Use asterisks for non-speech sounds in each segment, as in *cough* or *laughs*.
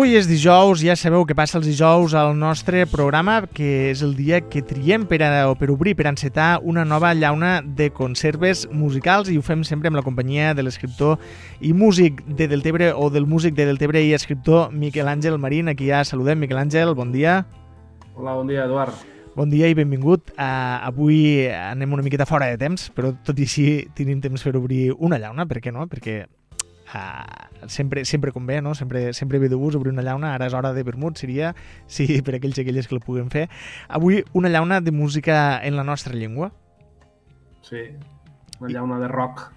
Avui és dijous, ja sabeu que passa els dijous al nostre programa, que és el dia que triem per, a, per obrir, per encetar una nova llauna de conserves musicals i ho fem sempre amb la companyia de l'escriptor i músic de Deltebre o del músic de Deltebre i escriptor Miquel Àngel Marín. Aquí ja saludem. Miquel Àngel, bon dia. Hola, bon dia, Eduard. Bon dia i benvingut. Uh, avui anem una miqueta fora de temps, però tot i així tenim temps per obrir una llauna, per què no? Perquè Uh, sempre, sempre convé, no? Sempre, sempre ve de gust obrir una llauna, ara és hora de vermut, seria, *laughs* sí, per aquells i aquelles que la puguen fer. Avui una llauna de música en la nostra llengua. Sí, una llauna de rock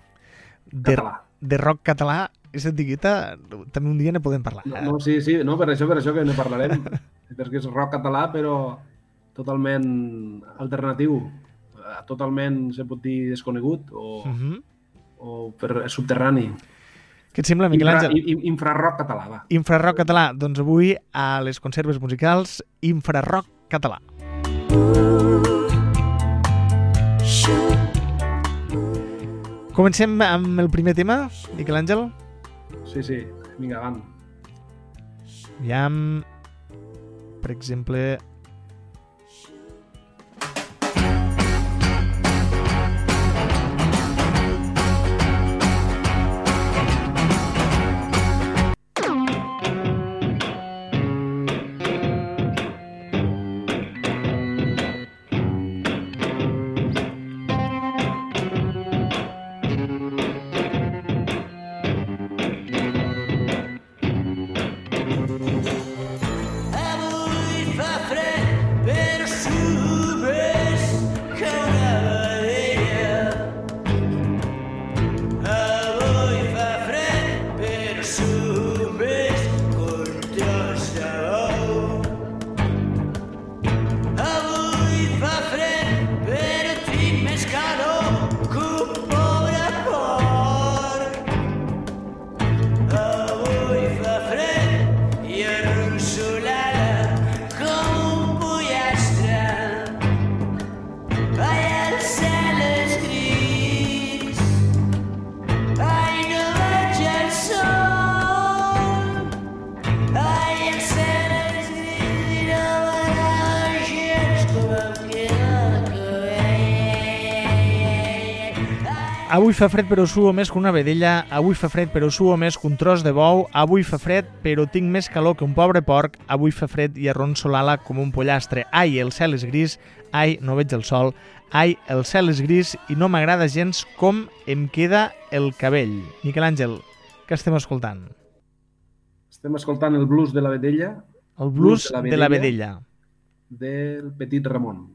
de, català. De rock català, és etiqueta, també un dia ne podem parlar. No, no, sí, sí, no, per això, per això que ne parlarem, *laughs* perquè és rock català, però totalment alternatiu, totalment, se pot dir, desconegut o, uh -huh. o per, subterrani. Què et sembla, Miquel Àngel? Infra, infrarrock català, va. Infrarrock català. Doncs avui, a les conserves musicals, infrarrock català. Comencem amb el primer tema, Miquel Àngel? Sí, sí. Vinga, van. Aviam, per exemple, Avui fa fred però suo més que una vedella, avui fa fred però suo més que un tros de bou, avui fa fred però tinc més calor que un pobre porc, avui fa fred i arronso l'ala com un pollastre. Ai, el cel és gris, ai, no veig el sol, ai, el cel és gris i no m'agrada gens com em queda el cabell. Miquel Àngel, què estem escoltant? Estem escoltant el blues de la vedella. El blues, blues de, la vedella, de la vedella. Del petit Ramon.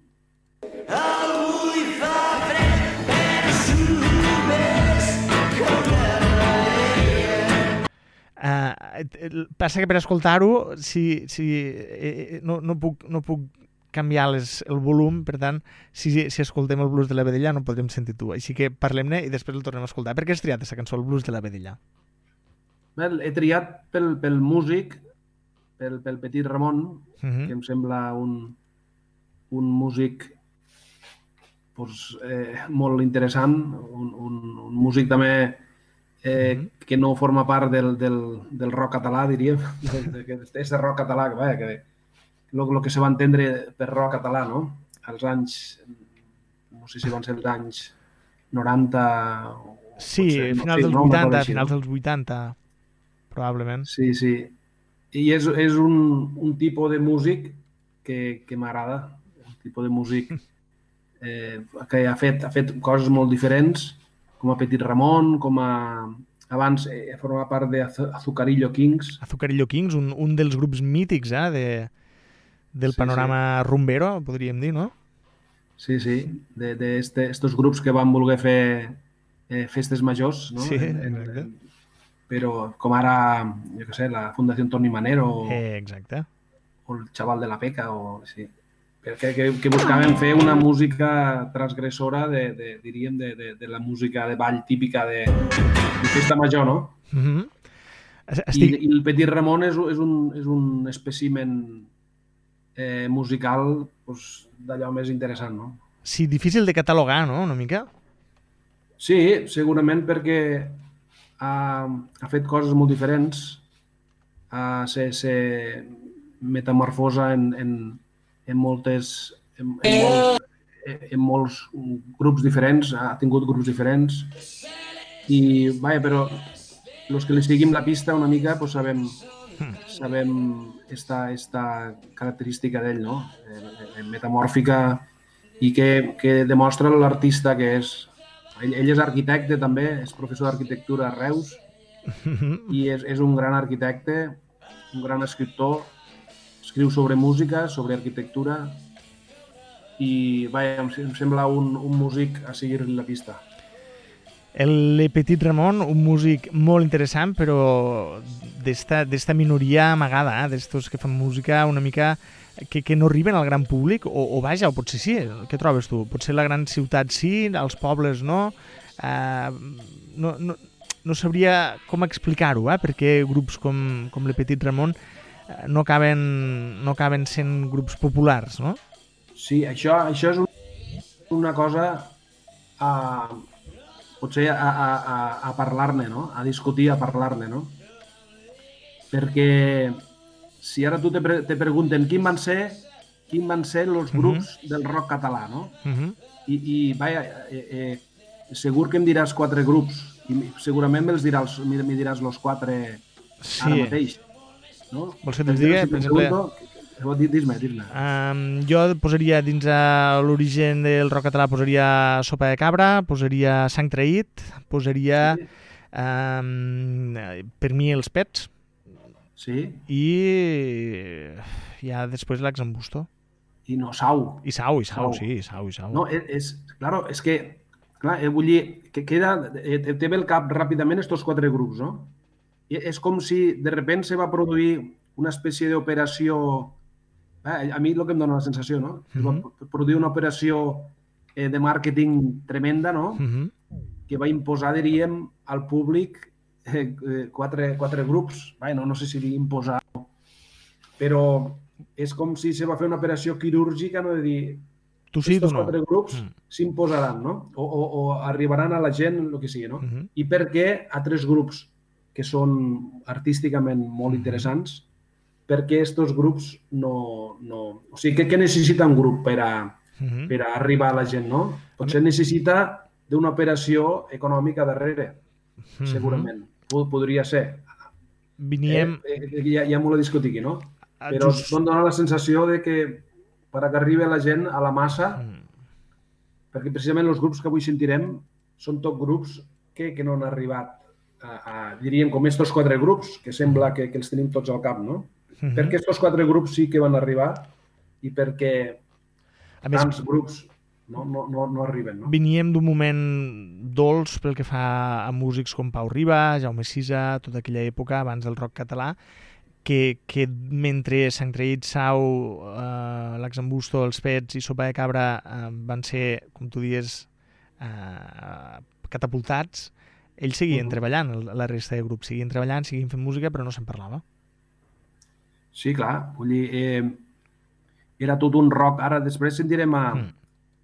Uh, passa que per escoltar-ho si, si, eh, no, no, puc, no puc canviar les, el volum, per tant, si, si escoltem el blues de la vedella no podrem sentir tu. Així que parlem-ne i després el tornem a escoltar. Per què has triat aquesta cançó, el blues de la vedella? Bé, he triat pel, pel músic, pel, pel petit Ramon, uh -huh. que em sembla un, un músic pues, eh, molt interessant, un, un, un músic també eh, mm -hmm. que no forma part del, del, del rock català, diríem, *laughs* és de rock català, que, vaja, que el que se va entendre per rock català, no? Als anys, no sé si van ser els anys 90... O, sí, potser, finals no, dels 80, així, finals no? dels 80, probablement. Sí, sí. I és, és un, un tipus de músic que, que m'agrada, un tipus de músic *laughs* eh, que ha fet, ha fet coses molt diferents, com a Petit Ramon, com a... Abans eh, formava part de Azucarillo Kings. Azucarillo Kings, un, un dels grups mítics eh, de, del sí, panorama sí. rumbero, podríem dir, no? Sí, sí, de, de este, estos grups que van voler fer eh, festes majors, no? Sí, en, en, en, però com ara, jo què sé, la Fundació Toni Manero o, eh, exacte. o el Xaval de la Peca o sí que, que, que buscaven fer una música transgressora de, de diríem, de, de, de la música de ball típica de, de festa major, no? Mm -hmm. Estic... I, I el Petit Ramon és, és, un, és un espècimen eh, musical pues, d'allò més interessant, no? Sí, difícil de catalogar, no?, una mica? Sí, segurament perquè ha, ha fet coses molt diferents uh, se, se metamorfosa en, en, en moltes en, en, molt, en molts grups diferents, ha tingut grups diferents i, vaja, però els que li seguim la pista una mica pues, sabem, sabem esta, esta característica d'ell, no? Eh, metamòrfica i que, que demostra l'artista que és. Ell, ell és arquitecte també, és professor d'arquitectura a Reus *laughs* i és, és un gran arquitecte, un gran escriptor, escriu sobre música, sobre arquitectura i vaja, em, em sembla un, un músic a seguir la pista. El Petit Ramon, un músic molt interessant, però d'esta minoria amagada, eh? d'estos que fan música una mica que, que no arriben al gran públic, o, o vaja, o potser sí, què trobes tu? Potser la gran ciutat sí, als pobles no? Uh, no, no, no sabria com explicar-ho, eh? perquè grups com, com Le Petit Ramon no acaben, no acaben sent grups populars, no? Sí, això, això és un, una cosa a, potser a, a, a, a parlar-ne, no? a discutir, a parlar-ne, no? Perquè si ara tu te, pre te pregunten quin van ser quin van ser els mhm. grups uh -huh. del rock català, no? Uh mhm. -huh. I, i vaja, eh, eh, segur que em diràs quatre grups i segurament me'ls diràs, me diràs els quatre sí. ara mateix. No? Vols que te'ls digui? Per exemple, Dis-me, dis-me. Um, jo posaria dins l'origen del rock català posaria Sopa de Cabra, posaria Sang Traït, posaria sí. um, per mi els Pets. Sí. I ja després l'Axambusto. I no, Sau. I Sau, i Sau, Sau. sí, Sau, i Sau. No, és, és claro, és que, clar, eh, vull dir, que queda, eh, té el cap ràpidament estos quatre grups, no? És com si de repent se va produir una espècie d'operació Eh, a mi el que em dona la sensació, no? Uh -huh. produir una operació eh, de màrqueting tremenda, no? Uh -huh. Que va imposar, diríem, al públic eh, eh, quatre, quatre grups. Vai, no, no sé si imposar, però és com si se va fer una operació quirúrgica, no? De dir, tu sí, tu no. quatre grups mm. s'imposaran, no? O, o, o arribaran a la gent, el que sigui, no? Uh -huh. I per què a tres grups que són artísticament molt -huh. interessants perquè aquests grups no... no... O sigui, què, què necessita un grup per a, uh -huh. per a arribar a la gent, no? Potser necessita d'una operació econòmica darrere, uh -huh. segurament. Podria ser. Viníem... Eh, eh, ja, ja m'ho la discutir aquí, no? Ah, Però Just... em dona la sensació de que per a que arribi la gent a la massa, uh -huh. perquè precisament els grups que avui sentirem són tot grups que, que no han arribat a, a, diríem, com estos quatre grups, que sembla que, que els tenim tots al cap, no? -huh. Mhm. perquè aquests quatre grups sí que van arribar i perquè a més, tants grups no, no, no, no arriben. No? Veníem d'un moment dolç pel que fa a músics com Pau Riba, Jaume Sisa, tota aquella època abans del rock català, que, que mentre Sant Traït, Sau, eh, l'Axambusto, els Pets i Sopa de Cabra eh, van ser, com tu dies, eh, catapultats, ells seguien uh -huh. treballant, la resta de grups seguien treballant, seguien fent música, però no se'n parlava. Sí, clar. Vull dir, eh, era tot un rock. Ara després sentirem a, mm.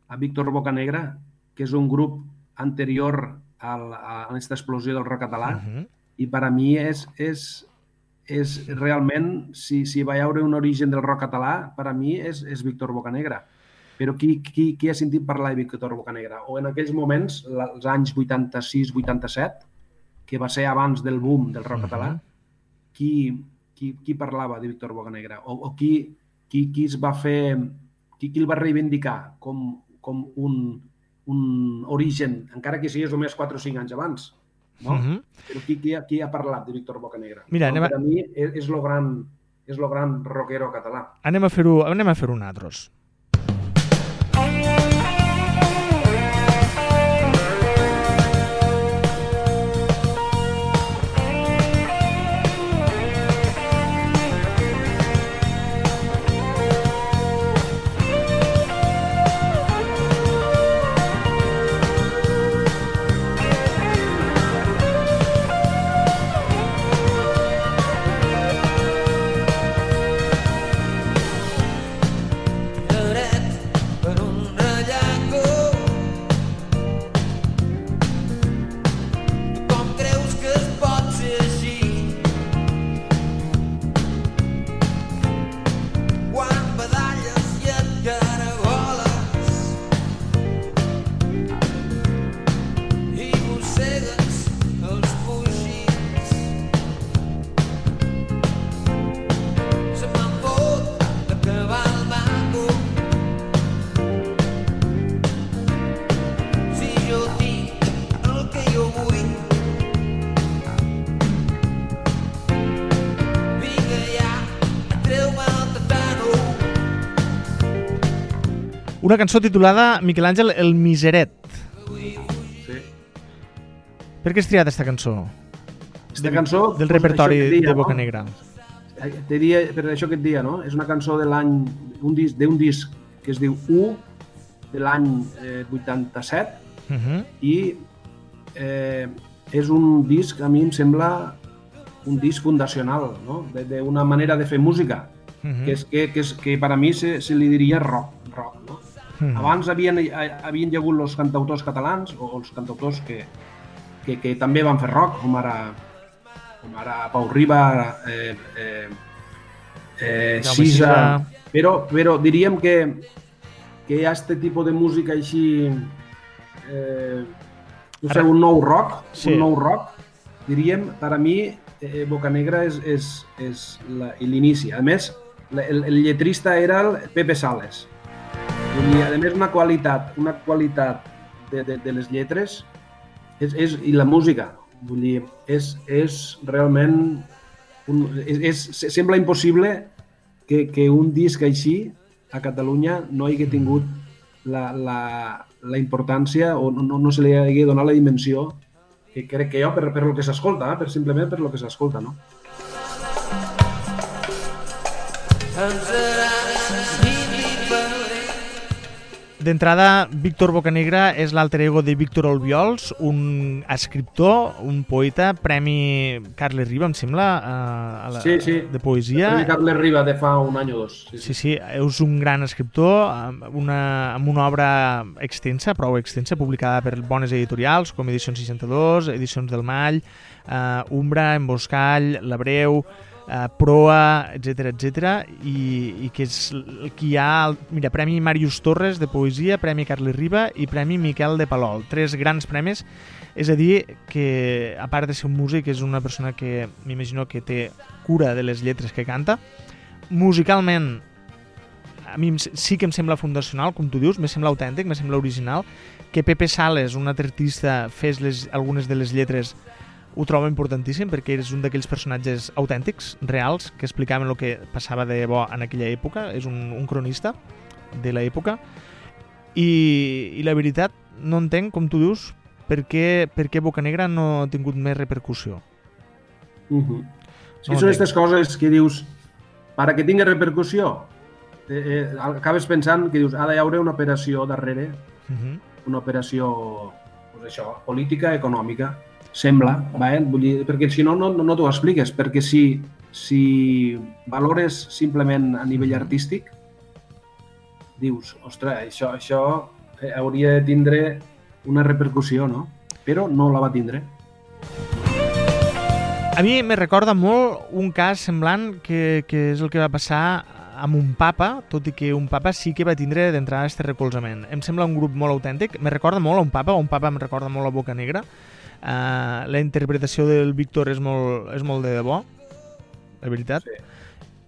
a Víctor Bocanegra, que és un grup anterior al, a aquesta explosió del rock català, mm -hmm. i per a mi és, és, és realment, si, si va haure un origen del rock català, per a mi és, és Víctor Bocanegra. Però qui, qui, qui ha sentit parlar de Víctor Bocanegra? O en aquells moments, els anys 86-87, que va ser abans del boom del rock mm -hmm. català, qui, qui, qui parlava de Víctor Bocanegra? O, o qui, qui, qui es va fer, qui, qui el va reivindicar com, com un, un origen, encara que sigués només 4 o 5 anys abans? No? Uh mhm. -huh. Però qui, qui, qui ha parlat de Víctor Bocanegra? Mira, no, anem a... Per a mi és, és lo gran, és lo gran rockero català. Anem a fer-ho anem a fer un Una cançó titulada, Miquel Àngel, El Miseret. Sí. Per què has triat aquesta cançó? Aquesta cançó... Del pues, repertori dia, de Boca no? Negra. Eh, Te diria, per això que et dia, no? És una cançó de l'any, un disc, d'un disc que es diu U, de l'any eh, 87, Uh -huh. i eh, és un disc, a mi em sembla un disc fundacional, no? De- d'una manera de fer música, Uh -huh. que, és, que, que, és, que per a mi se, se li diria rock. rock no? Mhm. Abans havien, hi- havien hi hagut els cantautors catalans o els cantautors que, que, que també van fer rock, com ara, com ara Pau Riba, eh, eh, eh, Sisa, però, però diríem que, que hi ha aquest tipus de música així, eh, no sé, un nou rock, Sí. un nou rock, diríem, per a mi, eh, Bocanegra és, és, és l'inici. A més, el, el lletrista era el Pepe Sales. Dir, a més, una qualitat, una qualitat de, de, de les lletres és, és, i la música. Vull dir, és, és realment... Un, és, és, sembla impossible que, que un disc així a Catalunya no hagi tingut la, la, la importància o no, no se li hagi donat la dimensió que crec que jo, per, per lo que s'escolta, eh? per simplement per lo que s'escolta, no? D'entrada, Víctor Bocanegra és l'alter ego de Víctor Olviols, un escriptor, un poeta, Premi Carles Riba, em sembla, a, a la, Sí, sí. de poesia. El Carles Riba de fa un any o dos. Sí, Sí, sí, és un gran escriptor amb una, amb una obra extensa, prou extensa, publicada per bones editorials com Edicions 62, Edicions del Mall, eh, Umbra, Emboscall, La Breu, eh, Proa, etc etc i, i que és el que hi ha, el- mira, Premi Màrius Torres de Poesia, Premi Carles Riba i Premi Miquel de Palol, tres grans premis, és a dir, que a part de ser un músic és una persona que m'imagino que té cura de les lletres que canta, musicalment a mi sí que em sembla fundacional, com tu dius, me sembla autèntic, me sembla original, que Pepe Sales, un altre artista, fes les, algunes de les lletres ho trobo importantíssim perquè és un d'aquells personatges autèntics, reals, que explicaven el que passava de bo en aquella època, és un, un cronista de l'època i, i la veritat no entenc, com tu dius, per què, per què Bocanegra no ha tingut més repercussió. Uh -huh. Sí, No són aquestes coses que dius, para que tingui repercussió, eh, eh, acabes pensant que dius, ha d'hi haver una operació darrere, Uh -huh. una operació pues això, política, econòmica, sembla, va, eh? Vull dir, perquè si no, no, no t'ho expliques, perquè si, si valores simplement a nivell Mhm. artístic, dius, ostres, això, això eh, hauria de tindre una repercussió, no? Però no la va tindre. A mi me recorda molt un cas semblant que, que és el que va passar amb un papa, tot i que un papa sí que va tindre d'entrada aquest recolzament. Em sembla un grup molt autèntic, me recorda molt a un papa, un papa em recorda molt a Boca Negra. Uh, la interpretació del Víctor és molt, és molt de debò, la veritat.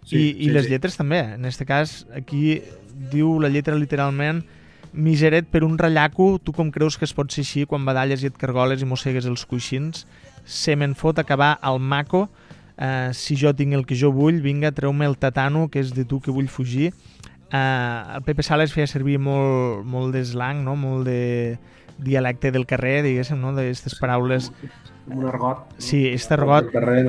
Sí. I, i les lletres també. En aquest cas, aquí diu la lletra literalment Miseret per un ratllaco, tu com creus que es pot ser així quan badalles i et cargoles i mossegues els coixins? Se me'n fot acabar al maco, eh, si jo tinc el que jo vull, vinga, treu-me el tatano, que és de tu que vull fugir. Eh, el Pepe Sales feia servir molt, molt d'eslang, no? molt de dialecte del carrer, diguéssim, no? d'aquestes paraules. Un argot. Sí, aquest argot carrer,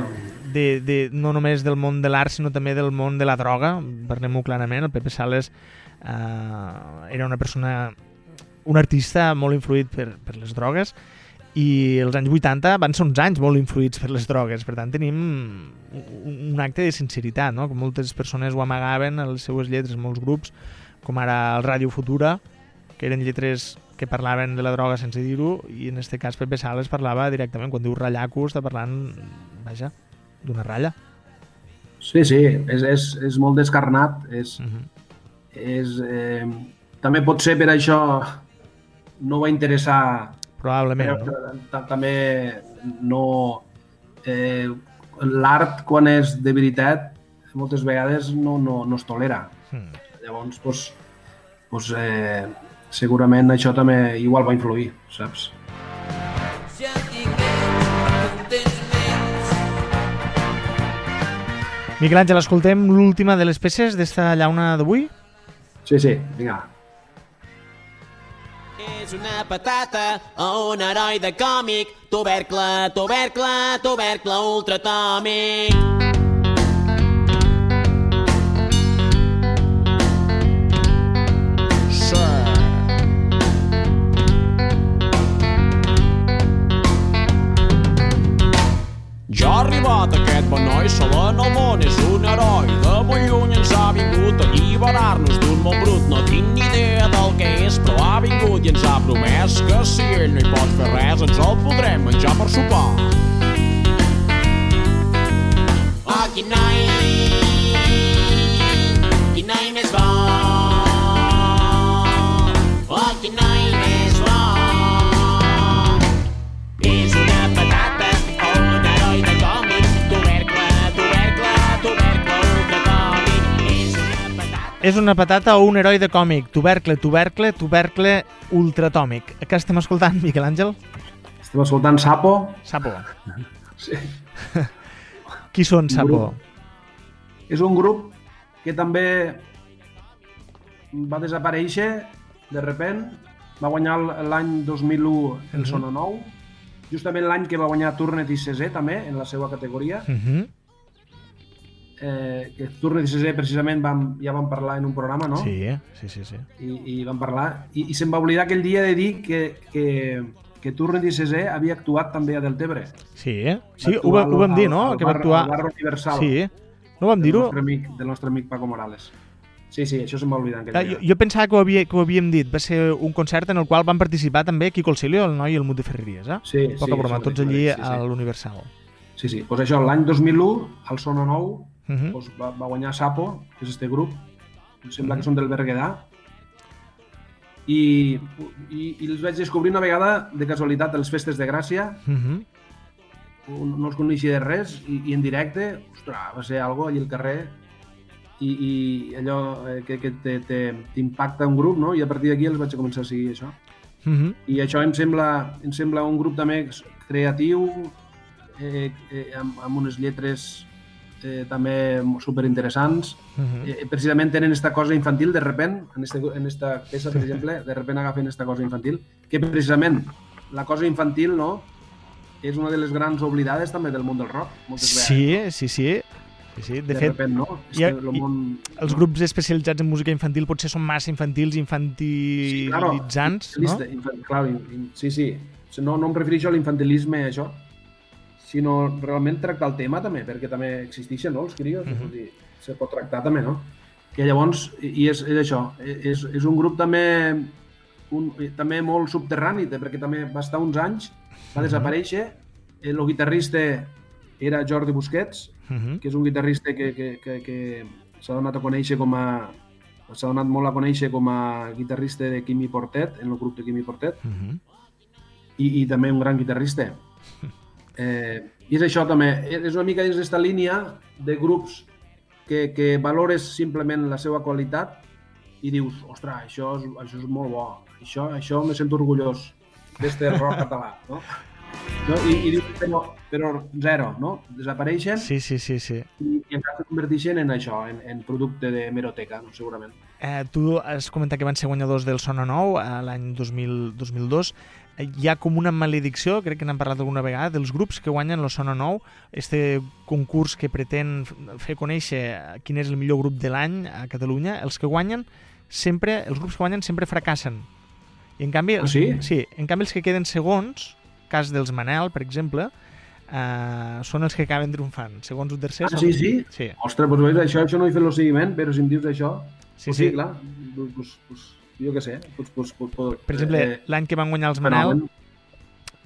de, de, no només del món de l'art, sinó també del món de la droga, parlem-ho clarament, el Pepe Sales eh, era una persona, un artista molt influït per, per les drogues, i els anys 80 van ser uns anys molt influïts per les drogues, per tant tenim un, acte de sinceritat, no? que moltes persones ho amagaven a les seues lletres, molts grups, com ara el Ràdio Futura, que eren lletres que parlaven de la droga sense dir-ho, i en aquest cas Pepe Sales parlava directament, quan diu ratllaco, està parlant, vaja, d'una ratlla. Sí, sí, és, és, és molt descarnat. És, Uh -huh. és, eh, també pot ser per això no va interessar Probablement, però, no? ta- també no eh, l'art quan és de veritat moltes vegades no, no, no es tolera Hmm. llavors doncs, doncs, eh, segurament això també igual va influir saps? Miquel Àngel, escoltem l'última de les peces d'esta llauna d'avui? sí, sí, vinga És una patata o un heroi de còmic, tubercle, tubercle, tubercle ultratòmic. Arribat aquest bon noi sol en el món, és un heroi. De molt lluny ens ha vingut a alliberar-nos d'un món brut. No tinc ni idea del que és, però ha vingut i ens ha promès que si ell no hi pot fer res, ens el podrem menjar per sopar. És una patata o un heroi de còmic. Tubercle, tubercle, tubercle ultratòmic. Què estem escoltant, Miquel Àngel? Estem escoltant Sapo. Sapo. Sí. *laughs* Qui són Sapo? És un grup que també va desaparèixer de repent. Va guanyar l'any 2001 el Mhm. Sono Nou. Justament l'any que va guanyar Turnet i Cesé també, en la seva categoria. Uh -huh. Eh, que i Cesé precisament vam, ja vam parlar en un programa, no? Sí, sí, sí, sí. I, i vam parlar. I, i se'm va oblidar aquell dia de dir que, que, que i Cesé havia actuat també a Deltebre. Sí, eh? sí ho, va, ho vam al- dir, no? al que va actuar... al bar Universal. Sí, no vam del dir-ho? nostre amic, del nostre amic Paco Morales. Sí, sí, això se'm va oblidar aquell Clar, dia. jo, jo pensava que ho, havia, que ho havíem dit. Va ser un concert en el qual van participar també Quico el Silio, el noi i el Mut de Ferreries, eh? Sí, Poca sí, broma, això tots allí sí, sí. a l'Universal. Sí, sí. Pues això, l'any 2001, al Sono Nou, Uh -huh. pues va, va guanyar Sapo, que és este grup. Em sembla Mhm. que són del Berguedà. I, i, I els vaig descobrir una vegada, de casualitat, a les festes de Gràcia. Uh -huh. No els coneixia de res. I, i en directe, ostres, va ser algo allà al carrer. I, i allò eh, que, que te- te- t'impacta un grup, no? I a partir d'aquí els vaig començar a seguir això. Uh -huh. I això em sembla, em sembla un grup també creatiu, eh, eh, amb, amb unes lletres eh, també superinteressants. Uh -huh. Eh, precisament tenen esta cosa infantil, de repent, en, este, en esta peça, per exemple, de repent agafen esta cosa infantil, que precisament la cosa infantil, no?, és una de les grans oblidades també del món del rock, moltes vegades. Sí, sí, sí. sí, sí. De, De, fet, repent, no? hi ha- hi- món... els grups especialitzats en música infantil potser són massa infantils, infantilitzants, no? infantilista, infan- clar, in, in, sí, sí. No, no em refereixo a l'infantilisme, això, sinó realment tractar el tema també, perquè també existeixen, no?, els crios, Mhm. -huh. vull dir, se pot tractar també, no? Que llavors, i és, és això, és, és un grup també un, també molt subterrani, perquè també va estar uns anys, va Mhm. desaparèixer, el guitarrista era Jordi Busquets, Uh -huh. que és un guitarrista que, que, que, que s'ha donat a conèixer com a s'ha donat molt a conèixer com a guitarrista de Quimi Portet, en el grup de Quimi Portet, Uh -huh. i, i també un gran guitarrista. *laughs* Eh, I és això també, és una mica dins d'aquesta línia de grups que, que valores simplement la seva qualitat i dius, ostres, això és, això és molt bo, això, això me sento orgullós d'este *laughs* rock català, no? no? I, i dius, però, però zero, no? Desapareixen Sí, sí, sí, sí. i, i encara es converteixen en això, en, en producte de meroteca, no? segurament. Eh, tu has comentat que van ser guanyadors del Sona Nou a l'any 2000 2002. Hi ha com una maledicció, crec que n'hem parlat alguna vegada, dels grups que guanyen el Sona Nou, este concurs que pretén fer conèixer quin és el millor grup de l'any a Catalunya, els que guanyen sempre, els grups que guanyen sempre fracassen. I en canvi, Ah, sí? sí, en canvi els que queden segons, cas dels Manel, per exemple, eh, són els que acaben triomfant. Segons o tercer... Ah, sí, sí? Sí, Ostres, doncs això, això no he fet el seguiment, però si em dius això, sí, pues sí. sí clar, pues, pues, jo què sé, pues, pues, pues, pues, Per exemple, eh, l'any que van guanyar els Manel,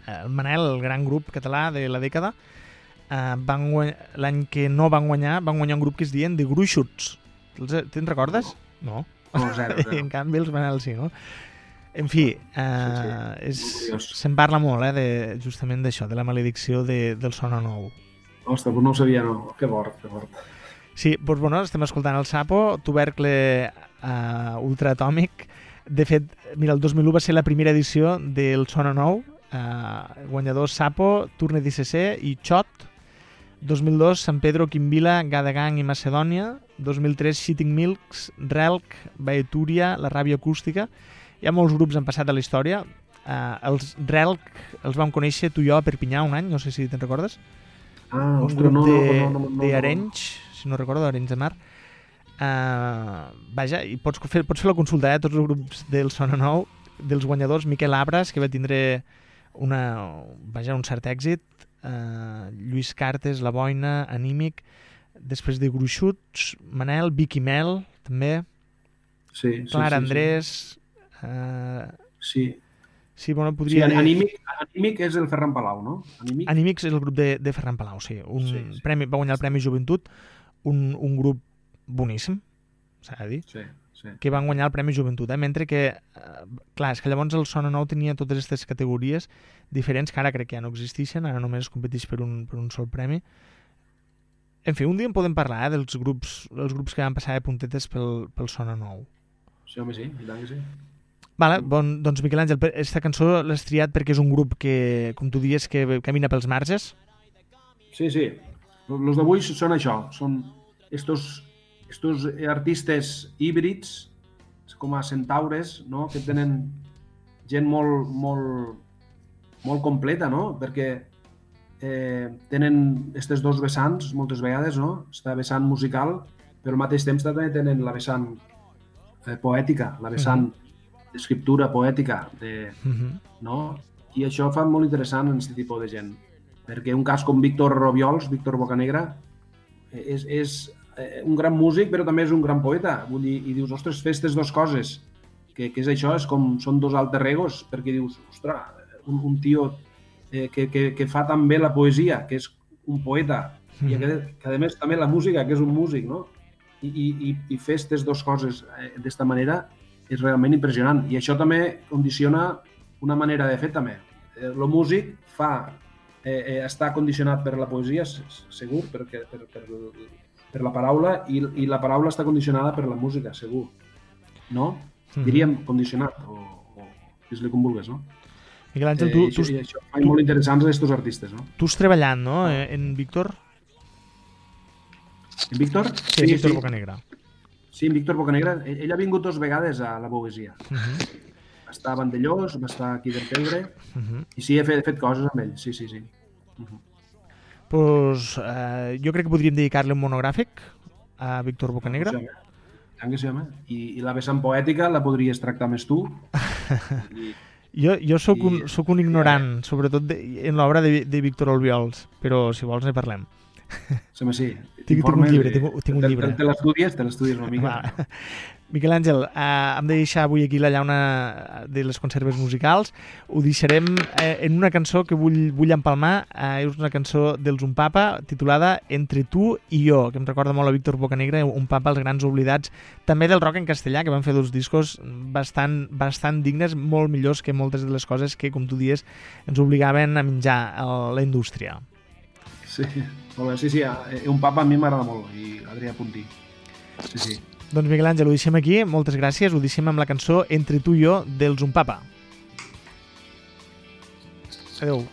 eh, el Manel, el gran grup català de la dècada, eh, van l'any que no van guanyar, van guanyar un grup que es diuen The Gruixuts. Te'n recordes? No. No, zero, I zero. *laughs* en canvi els Manel sí, no? En fi, eh, Sí, curiós. se'n parla molt, eh, de, justament d'això, de la maledicció de, del Sona Nou. Ostres, pues no ho sabia, no. Que fort, que fort. Sí, doncs bueno, estem escoltant el Sapo, tubercle uh, ultraatòmic. De fet, mira, el 2001 va ser la primera edició del Sona Nou, uh, guanyadors Sapo, Turne d'ICC i Xot. 2002, San Pedro, Quimbila, Gadagang i Macedònia. 2003, Shitting Milks, Relc, Baetúria, La Ràbia Acústica. Hi ha molts grups han passat a la història. Uh, els Relc els vam conèixer tu i jo a Perpinyà un any, no sé si te'n recordes. Ah, un ostres, grup no, de, no, no, no, no, d'Arenys, si no recordo, d'Arenys de Mar. Uh, vaja, i pots fer, pots fer la consulta, eh? Tots els grups del Sona Nou, dels guanyadors, Miquel Abras, que va tindre una, vaja, un cert èxit, uh, Lluís Cartes, La Boina, Anímic, després de Gruixuts, Manel, Vicky Mel, també, Sí, sí, Clara sí, Andrés... Uh, Sí. sí. sí, bueno, Sí, podria... dir- Anímic, Anímic és el Ferran Palau, no? Anímic? Anímics és el grup de, de Ferran Palau, sí. Un Sí, sí. Premi, va guanyar el Premi Joventut, un, un grup boníssim, s'ha de dir, Sí, sí. que van guanyar el Premi Joventut, eh? mentre que, eh, clar, és que llavors el Sona Nou tenia totes aquestes categories diferents que ara crec que ja no existeixen, ara només es competeix per un, per un sol premi. En fi, un dia en podem parlar eh, dels grups, els grups que van passar de puntetes pel, pel Sona Nou. Sí, home, sí, i tant que sí. Vale, bon, doncs Miquel Àngel, aquesta cançó l'has triat perquè és un grup que, com tu dies, que camina pels marges. Sí, sí. Los d'avui són això, són estos, estos artistes híbrids, com a centaures, no? que tenen gent molt, molt, molt completa, no? perquè eh, tenen aquests dos vessants moltes vegades, no? Esta vessant musical, però al mateix temps també tenen la vessant eh, poètica, la vessant d'escriptura poètica, de, Uh -huh. no? I això fa molt interessant en aquest tipus de gent. Perquè un cas com Víctor Robiols, Víctor Bocanegra, eh, és, és eh, un gran músic, però també és un gran poeta. Vull dir, I dius, ostres, fes aquestes dues coses, que, que és això, és com, són dos alter egos, perquè dius, ostres, un, un tio eh, que, que, que fa també la poesia, que és un poeta, i Mhm. que, que a més també la música, que és un músic, no? I, i, i, fer aquestes dues coses eh, d'esta manera és realment impressionant. I això també condiciona una manera de fer també. Eh, lo músic fa, eh, eh, està condicionat per la poesia, segur, perquè, per, per, per la paraula, i, i la paraula està condicionada per la música, segur. No? Mhm. Diríem condicionat, o, o dis-li com vulguis, no? Miquel Àngel, Eh, tu, i tu, això, i això fa molt interessants aquests artistes, no? tu has treballat, no?, eh, en Víctor? En Víctor? Sí, Víctor Bocanegra. Sí, en Víctor Bocanegra. Ell, ell ha vingut dos vegades a la poesia. Uh -huh. Va estar a Vandellós, va estar aquí del Uh -huh. i sí, he fet, he fet coses amb ell, sí, sí, sí. Uh -huh. pues, eh, jo crec que podríem dedicar-li un monogràfic a Víctor Bocanegra. Sí, tant que sí, home. I, I la vessant poètica la podries tractar més tu. I, *laughs* Jo, jo sóc, un, sóc un ignorant, sobretot de, en l'obra de, de Víctor Olviols, però si vols ne parlem. Home, sí. Tinc- tinc un llibre, tinc tinc un llibre. Te, te l'estudies, te l'estudies una mica. Va. *laughs* Miquel Àngel, eh, hem de deixar avui aquí la llauna de les conserves musicals. Ho deixarem eh, en una cançó que vull, vull empalmar. Eh, és una cançó dels Un Papa titulada Entre tu i jo, que em recorda molt a Víctor Bocanegra, Un Papa, els grans oblidats, també del rock en castellà, que van fer dos discos bastant, bastant dignes, molt millors que moltes de les coses que, com tu dies, ens obligaven a menjar a la indústria. Sí, molt bé. Sí, sí, eh, un papa a mi m'agrada molt, i Adrià Puntí. Sí, sí. Doncs Miguel Àngel, ho deixem aquí, moltes gràcies, ho deixem amb la cançó Entre tu i jo dels Un Papa. Adéu.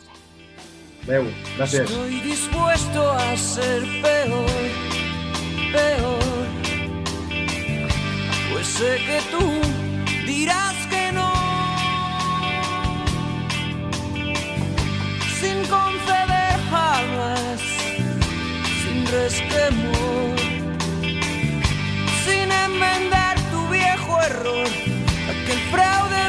Adéu, gràcies. Estoy dispuesto a ser peor, peor. Pues sé que tú dirás que no. Sin conceder resquemor. Sin enmendar tu viejo error, aquel fraude